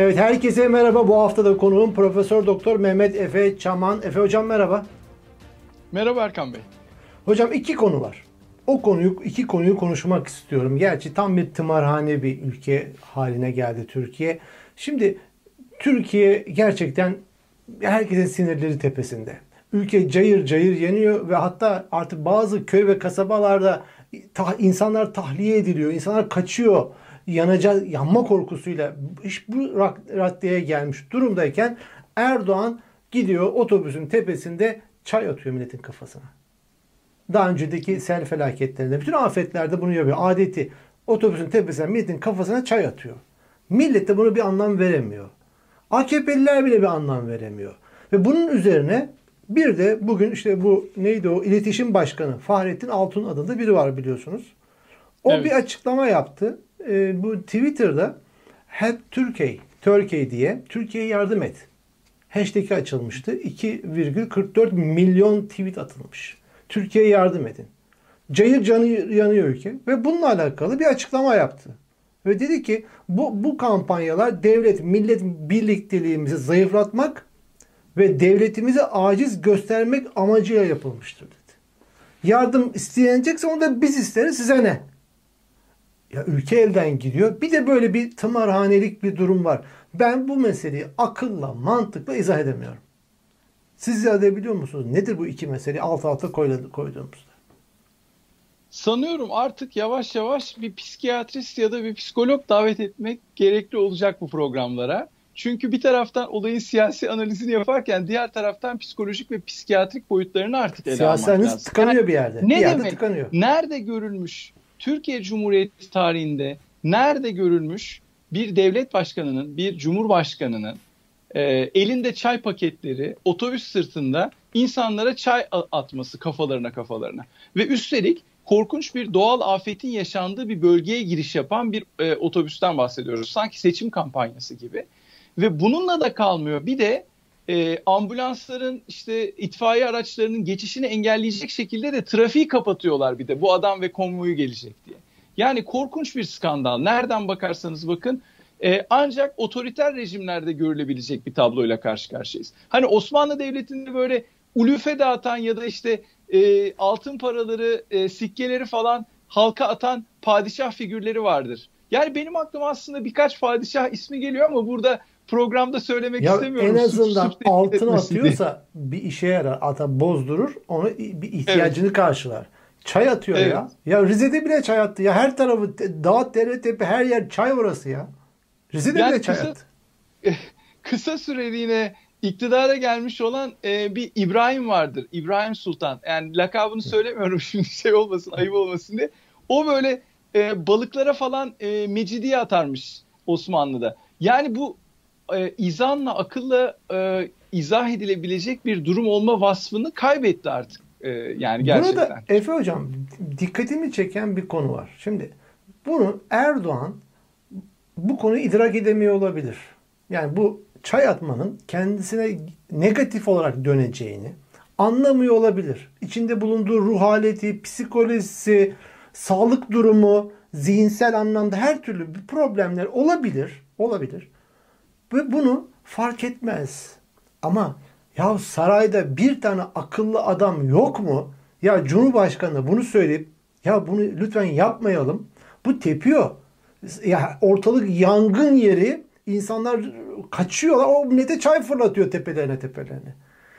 Evet herkese merhaba. Bu hafta da konuğum Profesör Doktor Mehmet Efe Çaman. Efe hocam merhaba. Merhaba Erkan Bey. Hocam iki konu var. O konuyu iki konuyu konuşmak istiyorum. Gerçi tam bir tımarhane bir ülke haline geldi Türkiye. Şimdi Türkiye gerçekten herkesin sinirleri tepesinde. Ülke cayır cayır yeniyor ve hatta artık bazı köy ve kasabalarda ta, insanlar tahliye ediliyor, insanlar kaçıyor yanacağı yanma korkusuyla iş bu raddeye gelmiş durumdayken Erdoğan gidiyor otobüsün tepesinde çay atıyor milletin kafasına. Daha önceki sel felaketlerinde bütün afetlerde bunu yapıyor. Adeti otobüsün tepesine milletin kafasına çay atıyor. Millet de bunu bir anlam veremiyor. AKP'liler bile bir anlam veremiyor. Ve bunun üzerine bir de bugün işte bu neydi o iletişim başkanı Fahrettin Altun adında biri var biliyorsunuz. O evet. bir açıklama yaptı. Ee, bu Twitter'da Help Turkey, Turkey diye Türkiye'ye yardım et. Hashtag'i açılmıştı. 2,44 milyon tweet atılmış. Türkiye'ye yardım edin. Cayır canı yanıyor ülke ve bununla alakalı bir açıklama yaptı. Ve dedi ki bu, bu kampanyalar devlet millet birlikteliğimizi zayıflatmak ve devletimizi aciz göstermek amacıyla yapılmıştır dedi. Yardım istenecekse onu da biz isteriz size ne? Ya ülke elden gidiyor. Bir de böyle bir tımarhanelik bir durum var. Ben bu meseleyi akılla, mantıkla izah edemiyorum. Siz izah edebiliyor musunuz? Nedir bu iki meseleyi alt alta koyduğumuzda? Sanıyorum artık yavaş yavaş bir psikiyatrist ya da bir psikolog davet etmek gerekli olacak bu programlara. Çünkü bir taraftan olayın siyasi analizini yaparken diğer taraftan psikolojik ve psikiyatrik boyutlarını artık ele siyasi almak lazım. tıkanıyor yani, bir yerde. Ne bir yerde demek? Tıkanıyor. Nerede görülmüş Türkiye Cumhuriyeti tarihinde nerede görülmüş bir devlet başkanının, bir cumhurbaşkanının e, elinde çay paketleri otobüs sırtında insanlara çay atması kafalarına kafalarına. Ve üstelik korkunç bir doğal afetin yaşandığı bir bölgeye giriş yapan bir e, otobüsten bahsediyoruz. Sanki seçim kampanyası gibi. Ve bununla da kalmıyor. Bir de e, ambulansların işte itfaiye araçlarının geçişini engelleyecek şekilde de trafiği kapatıyorlar bir de bu adam ve konvoyu gelecek diye. Yani korkunç bir skandal. Nereden bakarsanız bakın e, ancak otoriter rejimlerde görülebilecek bir tabloyla karşı karşıyayız. Hani Osmanlı Devleti'nde böyle ulufe dağıtan ya da işte e, altın paraları, e, sikkeleri falan halka atan padişah figürleri vardır. Yani benim aklıma aslında birkaç padişah ismi geliyor ama burada programda söylemek ya istemiyorum. En azından suç, suç altın atıyorsa diye. bir işe yarar. Ata bozdurur. Onu bir ihtiyacını evet. karşılar. Çay atıyor evet. ya. Ya Rize'de bile çay attı. Ya her tarafı dağ, dere, tepe her yer çay orası ya. Rize'de yani bile çay attı. kısa süreliğine iktidara gelmiş olan e, bir İbrahim vardır. İbrahim Sultan. Yani lakabını söylemiyorum şimdi şey olmasın, ayıp olmasın diye. O böyle e, balıklara falan e, mecidiye atarmış Osmanlı'da. Yani bu e, izanla, akılla e, izah edilebilecek bir durum olma vasfını kaybetti artık. E, yani gerçekten. Burada Efe Hocam dikkatimi çeken bir konu var. Şimdi bunu Erdoğan bu konuyu idrak edemiyor olabilir. Yani bu çay atmanın kendisine negatif olarak döneceğini anlamıyor olabilir. İçinde bulunduğu ruh haleti, psikolojisi, sağlık durumu, zihinsel anlamda her türlü problemler olabilir. Olabilir. Ve bunu fark etmez. Ama ya sarayda bir tane akıllı adam yok mu? Ya Cumhurbaşkanı bunu söyleyip ya bunu lütfen yapmayalım. Bu tepiyor. Ya ortalık yangın yeri insanlar kaçıyorlar. O millete çay fırlatıyor tepelerine tepelerine.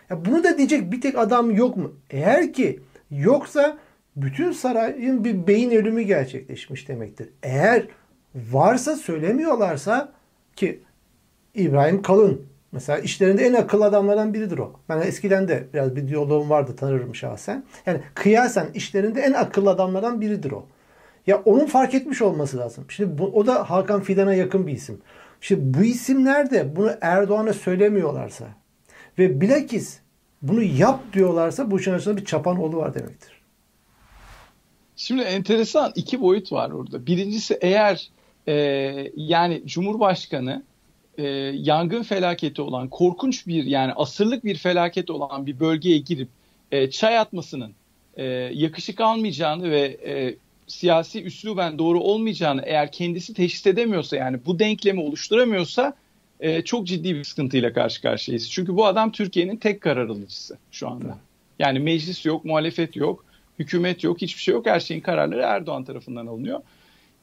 Ya bunu da diyecek bir tek adam yok mu? Eğer ki yoksa bütün sarayın bir beyin ölümü gerçekleşmiş demektir. Eğer varsa söylemiyorlarsa ki İbrahim Kalın mesela işlerinde en akıllı adamlardan biridir o. Ben eskiden de biraz bir diyaloğum vardı tanırım şahsen. Yani kıyasen işlerinde en akıllı adamlardan biridir o. Ya onun fark etmiş olması lazım. Şimdi bu, o da Hakan Fidan'a yakın bir isim. Şimdi bu isimler de bunu Erdoğan'a söylemiyorlarsa ve bilakis bunu yap diyorlarsa bu işin açısından bir çapanoğlu var demektir. Şimdi enteresan iki boyut var orada. Birincisi eğer e, yani Cumhurbaşkanı e, yangın felaketi olan korkunç bir yani asırlık bir felaket olan bir bölgeye girip e, çay atmasının e, yakışık almayacağını ve e, siyasi üsluben doğru olmayacağını eğer kendisi teşhis edemiyorsa yani bu denklemi oluşturamıyorsa e, çok ciddi bir sıkıntıyla karşı karşıyayız. Çünkü bu adam Türkiye'nin tek karar alıcısı şu anda. Yani meclis yok, muhalefet yok, hükümet yok, hiçbir şey yok. Her şeyin kararları Erdoğan tarafından alınıyor.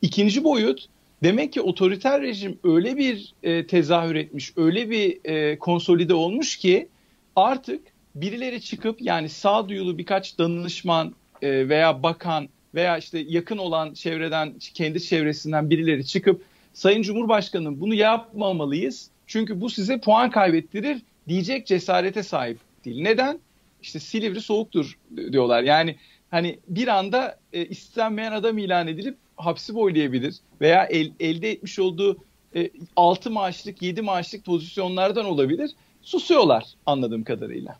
İkinci boyut demek ki otoriter rejim öyle bir e, tezahür etmiş, öyle bir e, konsolide olmuş ki artık birileri çıkıp yani sağduyulu birkaç danışman e, veya bakan veya işte yakın olan çevreden kendi çevresinden birileri çıkıp Sayın Cumhurbaşkanım bunu yapmamalıyız. Çünkü bu size puan kaybettirir diyecek cesarete sahip değil. Neden? İşte Silivri soğuktur diyorlar. Yani hani bir anda e, istenmeyen adam ilan edilip hapsi boylayabilir veya el, elde etmiş olduğu e, 6 maaşlık 7 maaşlık pozisyonlardan olabilir. Susuyorlar anladığım kadarıyla.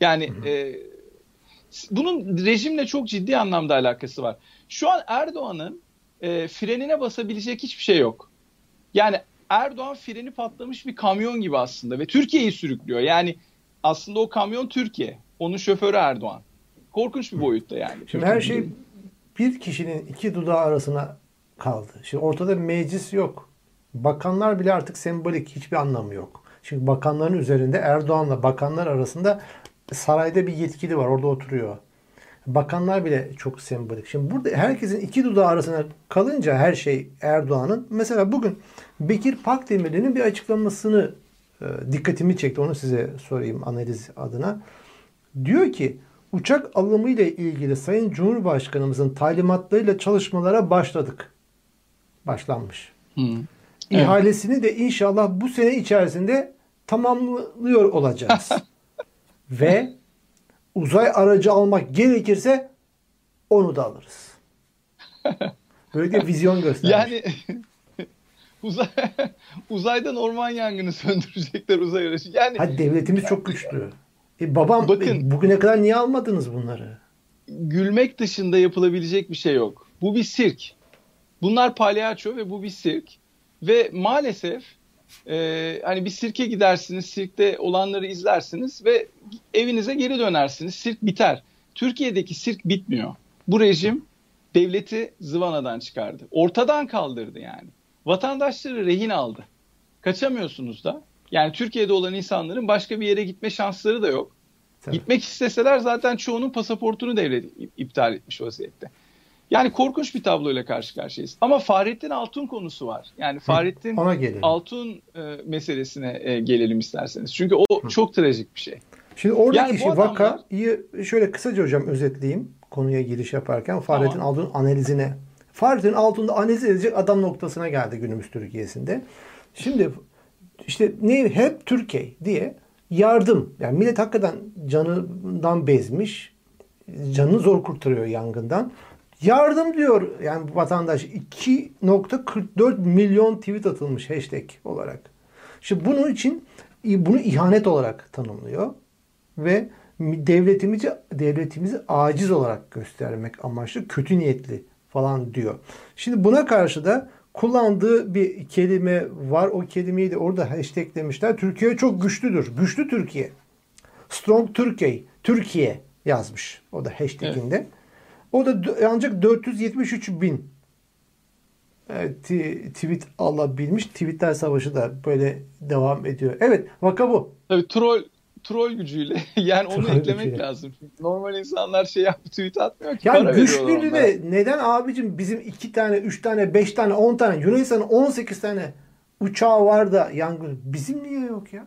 Yani e, bunun rejimle çok ciddi anlamda alakası var. Şu an Erdoğan'ın e, frenine basabilecek hiçbir şey yok. Yani Erdoğan freni patlamış bir kamyon gibi aslında ve Türkiye'yi sürüklüyor. Yani aslında o kamyon Türkiye. Onun şoförü Erdoğan. Korkunç bir boyutta yani. Şimdi her şey bir kişinin iki dudağı arasına kaldı. Şimdi ortada meclis yok. Bakanlar bile artık sembolik. Hiçbir anlamı yok. Çünkü bakanların üzerinde Erdoğan'la bakanlar arasında sarayda bir yetkili var. Orada oturuyor. Bakanlar bile çok sembolik. Şimdi burada herkesin iki dudağı arasına kalınca her şey Erdoğan'ın. Mesela bugün Bekir Pakdemirli'nin bir açıklamasını e, dikkatimi çekti. Onu size sorayım analiz adına. Diyor ki uçak alımı ile ilgili Sayın Cumhurbaşkanımızın talimatlarıyla çalışmalara başladık. Başlanmış. Hı. İhalesini evet. de inşallah bu sene içerisinde tamamlıyor olacağız. Ve uzay aracı almak gerekirse onu da alırız. Böyle bir vizyon göstermiş. Yani uzay, uzaydan orman yangını söndürecekler uzay aracı. Yani Hadi devletimiz çok güçlü. E babam Bakın, bugüne kadar niye almadınız bunları? Gülmek dışında yapılabilecek bir şey yok. Bu bir sirk. Bunlar palyaço ve bu bir sirk. Ve maalesef e, hani bir sirke gidersiniz, sirkte olanları izlersiniz ve evinize geri dönersiniz. Sirk biter. Türkiye'deki sirk bitmiyor. Bu rejim devleti zıvanadan çıkardı. Ortadan kaldırdı yani. Vatandaşları rehin aldı. Kaçamıyorsunuz da. Yani Türkiye'de olan insanların başka bir yere gitme şansları da yok. Tabii. Gitmek isteseler zaten çoğunun pasaportunu devlet iptal etmiş vaziyette. Yani korkunç bir tabloyla karşı karşıyayız. Ama Fahrettin Altun konusu var. Yani Fahrettin Altun e, meselesine e, gelelim isterseniz. Çünkü o Hı. çok trajik bir şey. Şimdi oradaki yani işi adamlar... vaka şöyle kısaca hocam özetleyeyim konuya giriş yaparken Fahrettin tamam. Altun analizine. Fahrettin Altun'da analiz edecek adam noktasına geldi günümüz Türkiye'sinde. Şimdi işte ne hep Türkiye diye yardım. Yani millet hakikaten canından bezmiş. Canını zor kurtarıyor yangından. Yardım diyor yani vatandaş 2.44 milyon tweet atılmış hashtag olarak. Şimdi bunun için bunu ihanet olarak tanımlıyor ve devletimizi devletimizi aciz olarak göstermek amaçlı kötü niyetli falan diyor. Şimdi buna karşı da kullandığı bir kelime var. O kelimeyi de orada hashtaglemişler. Türkiye çok güçlüdür. Güçlü Türkiye. Strong Türkiye. Türkiye yazmış. O da hashtaginde. Evet. O da ancak 473 bin evet, tweet alabilmiş. Tweetler savaşı da böyle devam ediyor. Evet vaka bu. Tabii troll troll gücüyle yani onu troll eklemek gücüyle. lazım. Normal insanlar şey yap tweet atmıyor ki. Yani güçlülüğüne neden abicim bizim iki tane, üç tane, beş tane, on tane Yunanistan'ın on sekiz tane uçağı var da yangın. Bizim niye yok ya?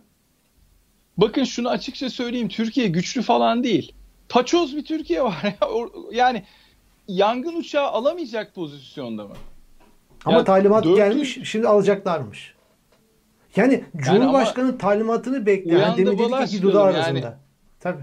Bakın şunu açıkça söyleyeyim. Türkiye güçlü falan değil paçoz bir Türkiye var. yani yangın uçağı alamayacak pozisyonda mı? Ama yani talimat 400... gelmiş şimdi alacaklarmış. Yani Cumhurbaşkanı yani talimatını bekleyen yani demin dedik iki dudağı arasında. Yani. Tabii.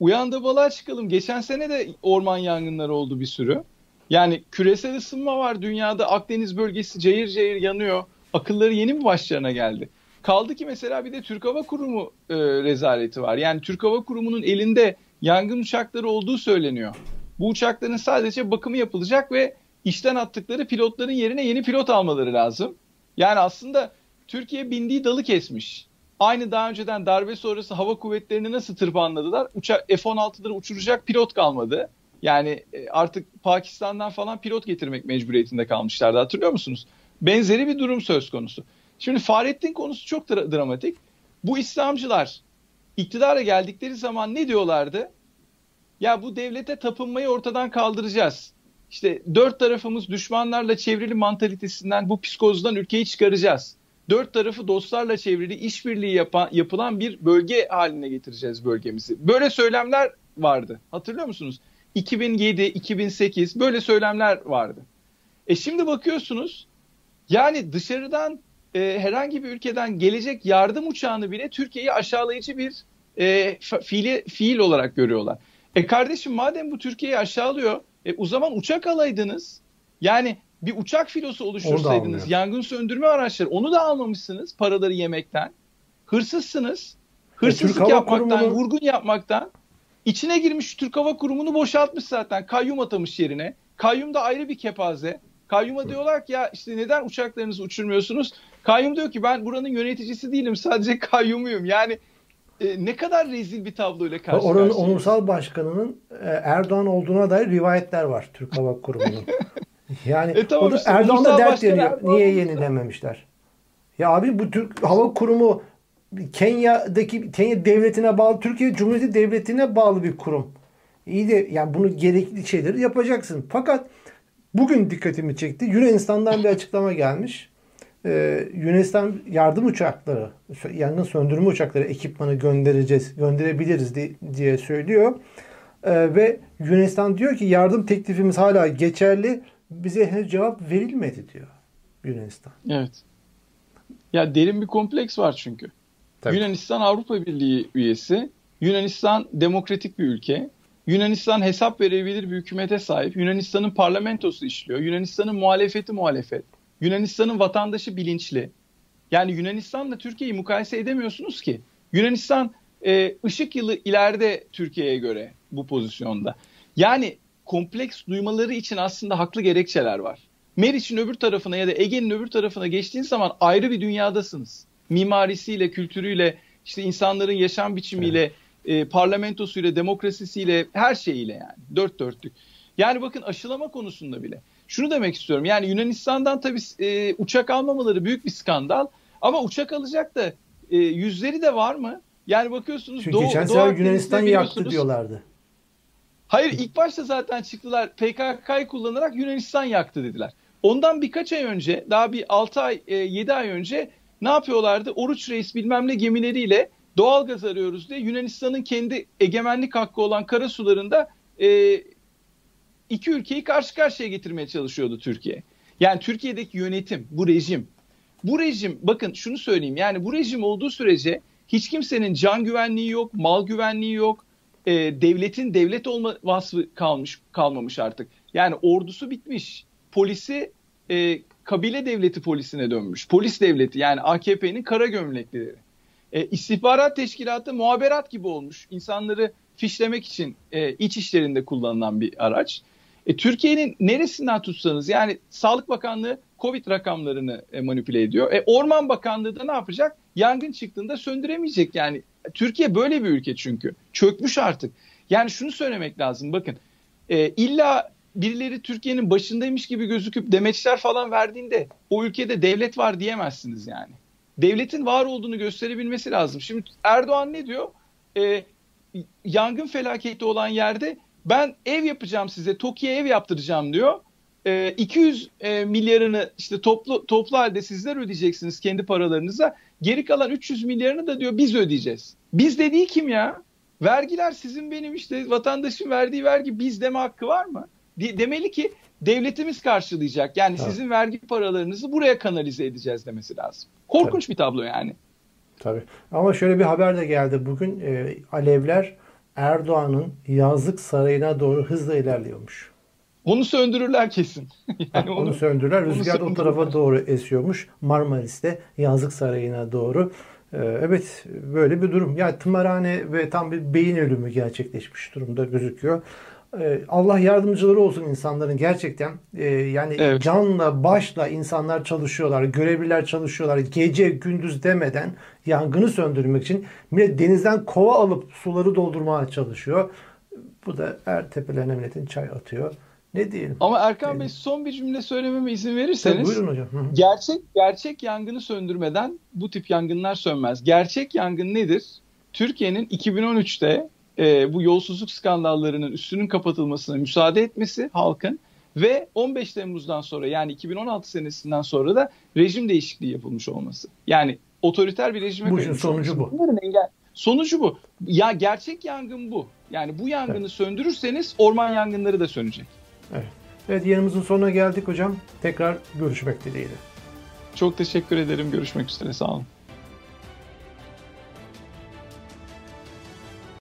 Uyandı balığa çıkalım. Geçen sene de orman yangınları oldu bir sürü. Yani küresel ısınma var dünyada. Akdeniz bölgesi cayır cayır yanıyor. Akılları yeni mi başlarına geldi? Kaldı ki mesela bir de Türk Hava Kurumu e, rezaleti var. Yani Türk Hava Kurumu'nun elinde yangın uçakları olduğu söyleniyor. Bu uçakların sadece bakımı yapılacak ve işten attıkları pilotların yerine yeni pilot almaları lazım. Yani aslında Türkiye bindiği dalı kesmiş. Aynı daha önceden darbe sonrası hava kuvvetlerini nasıl tırpanladılar? Uçak F-16'ları uçuracak pilot kalmadı. Yani e, artık Pakistan'dan falan pilot getirmek mecburiyetinde kalmışlardı hatırlıyor musunuz? Benzeri bir durum söz konusu. Şimdi Fahrettin konusu çok dra- dramatik. Bu İslamcılar iktidara geldikleri zaman ne diyorlardı? Ya bu devlete tapınmayı ortadan kaldıracağız. İşte dört tarafımız düşmanlarla çevrili mantalitesinden bu psikozdan ülkeyi çıkaracağız. Dört tarafı dostlarla çevrili işbirliği yapan, yapılan bir bölge haline getireceğiz bölgemizi. Böyle söylemler vardı. Hatırlıyor musunuz? 2007, 2008 böyle söylemler vardı. E şimdi bakıyorsunuz yani dışarıdan e, herhangi bir ülkeden gelecek yardım uçağını bile Türkiye'yi aşağılayıcı bir e, fiili, fiil olarak görüyorlar. E kardeşim madem bu Türkiye'yi aşağılıyor e, o zaman uçak alaydınız. Yani bir uçak filosu oluştursaydınız yangın söndürme araçları onu da almamışsınız paraları yemekten. Hırsızsınız. Hırsızlık e, yapmaktan, Kurumu'nun... vurgun yapmaktan içine girmiş Türk Hava Kurumu'nu boşaltmış zaten. Kayyum atamış yerine. Kayyum da ayrı bir kepaze. Kayyum'a diyorlar ki ya işte neden uçaklarınızı uçurmuyorsunuz? Kayyum diyor ki ben buranın yöneticisi değilim sadece kayyumuyum. Yani e, ne kadar rezil bir tabloyla karşı Oranın onursal başkanının e, Erdoğan olduğuna dair rivayetler var Türk Hava Kurumu'nun. Yani e tamam o da işte, Erdoğan da dert yanıyor. Niye yenilememişler? Ya abi bu Türk Hava Kurumu Kenya'daki Kenya devletine bağlı, Türkiye Cumhuriyeti devletine bağlı bir kurum. İyi de yani bunu gerekli şeyleri yapacaksın. Fakat bugün dikkatimi çekti. Yunanistan'dan bir açıklama gelmiş. Ee, Yunanistan yardım uçakları, yangın söndürme uçakları ekipmanı göndereceğiz, gönderebiliriz diye söylüyor. Ee, ve Yunanistan diyor ki yardım teklifimiz hala geçerli. Bize henüz cevap verilmedi diyor Yunanistan. Evet. Ya derin bir kompleks var çünkü. Tabii. Yunanistan Avrupa Birliği üyesi. Yunanistan demokratik bir ülke. Yunanistan hesap verebilir bir hükümete sahip. Yunanistan'ın parlamentosu işliyor. Yunanistan'ın muhalefeti muhalefet. Yunanistan'ın vatandaşı bilinçli. Yani Yunanistan'la Türkiye'yi mukayese edemiyorsunuz ki. Yunanistan e, ışık yılı ileride Türkiye'ye göre bu pozisyonda. Yani kompleks duymaları için aslında haklı gerekçeler var. Meriç'in öbür tarafına ya da Ege'nin öbür tarafına geçtiğiniz zaman ayrı bir dünyadasınız. Mimarisiyle, kültürüyle, işte insanların yaşam biçimiyle, evet e, parlamentosuyla, demokrasisiyle, her şeyiyle yani. Dört dörtlük. Yani bakın aşılama konusunda bile. Şunu demek istiyorum. Yani Yunanistan'dan tabii e, uçak almamaları büyük bir skandal. Ama uçak alacak da e, yüzleri de var mı? Yani bakıyorsunuz Çünkü Doğu, sefer Yunanistan yaktı diyorlardı. Hayır ilk başta zaten çıktılar PKK'yı kullanarak Yunanistan yaktı dediler. Ondan birkaç ay önce daha bir 6 ay 7 ay önce ne yapıyorlardı? Oruç Reis bilmem ne gemileriyle doğal gaz arıyoruz diye Yunanistan'ın kendi egemenlik hakkı olan kara sularında e, iki ülkeyi karşı karşıya getirmeye çalışıyordu Türkiye. Yani Türkiye'deki yönetim, bu rejim. Bu rejim bakın şunu söyleyeyim yani bu rejim olduğu sürece hiç kimsenin can güvenliği yok, mal güvenliği yok. E, devletin devlet olma vasfı kalmış kalmamış artık. Yani ordusu bitmiş. Polisi e, kabile devleti polisine dönmüş. Polis devleti yani AKP'nin kara gömleklileri. E, istihbarat teşkilatı muhaberat gibi olmuş. İnsanları fişlemek için e, iç işlerinde kullanılan bir araç. E, Türkiye'nin neresinden tutsanız yani Sağlık Bakanlığı Covid rakamlarını e, manipüle ediyor. E, Orman Bakanlığı da ne yapacak? Yangın çıktığında söndüremeyecek yani. Türkiye böyle bir ülke çünkü. Çökmüş artık. Yani şunu söylemek lazım bakın. E, illa birileri Türkiye'nin başındaymış gibi gözüküp demeçler falan verdiğinde o ülkede devlet var diyemezsiniz yani devletin var olduğunu gösterebilmesi lazım. Şimdi Erdoğan ne diyor? E, yangın felaketi olan yerde ben ev yapacağım size, TOKİ'ye ev yaptıracağım diyor. E, 200 e, milyarını işte toplu toplu halde sizler ödeyeceksiniz kendi paralarınıza. Geri kalan 300 milyarını da diyor biz ödeyeceğiz. Biz dediği kim ya? Vergiler sizin benim işte vatandaşın verdiği vergi biz deme hakkı var mı? De, demeli ki devletimiz karşılayacak. Yani Tabii. sizin vergi paralarınızı buraya kanalize edeceğiz demesi lazım. Korkunç Tabii. bir tablo yani. Tabii. Ama şöyle bir haber de geldi. Bugün e, Alevler Erdoğan'ın yazlık sarayına doğru hızla ilerliyormuş. Onu söndürürler kesin. yani onu, onu söndürürler. Rüzgar o tarafa doğru esiyormuş. Marmaris'te yazlık sarayına doğru. Ee, evet böyle bir durum. Yani tımarhane ve tam bir beyin ölümü gerçekleşmiş durumda gözüküyor. Ee, Allah yardımcıları olsun insanların gerçekten e, yani evet. canla başla insanlar çalışıyorlar görevliler çalışıyorlar gece gündüz demeden yangını söndürmek için millet denizden kova alıp suları doldurmaya çalışıyor bu da er tepelerine milletin çay atıyor Ne diyelim? Ama Erkan Bey son bir cümle söylememe izin Tabii, verirseniz. buyurun hocam. Hı hı. Gerçek gerçek yangını söndürmeden bu tip yangınlar sönmez. Gerçek yangın nedir? Türkiye'nin 2013'te e, bu yolsuzluk skandallarının üstünün kapatılmasına müsaade etmesi halkın ve 15 Temmuz'dan sonra yani 2016 senesinden sonra da rejim değişikliği yapılmış olması. Yani otoriter bir rejime Bu sonucu olması. bu. Bunların engel sonucu bu. Ya gerçek yangın bu. Yani bu yangını söndürürseniz orman yangınları da sönecek. Evet. Evet yayınımızın sonuna geldik hocam. Tekrar görüşmek dileğiyle. Çok teşekkür ederim. Görüşmek üzere. Sağ olun.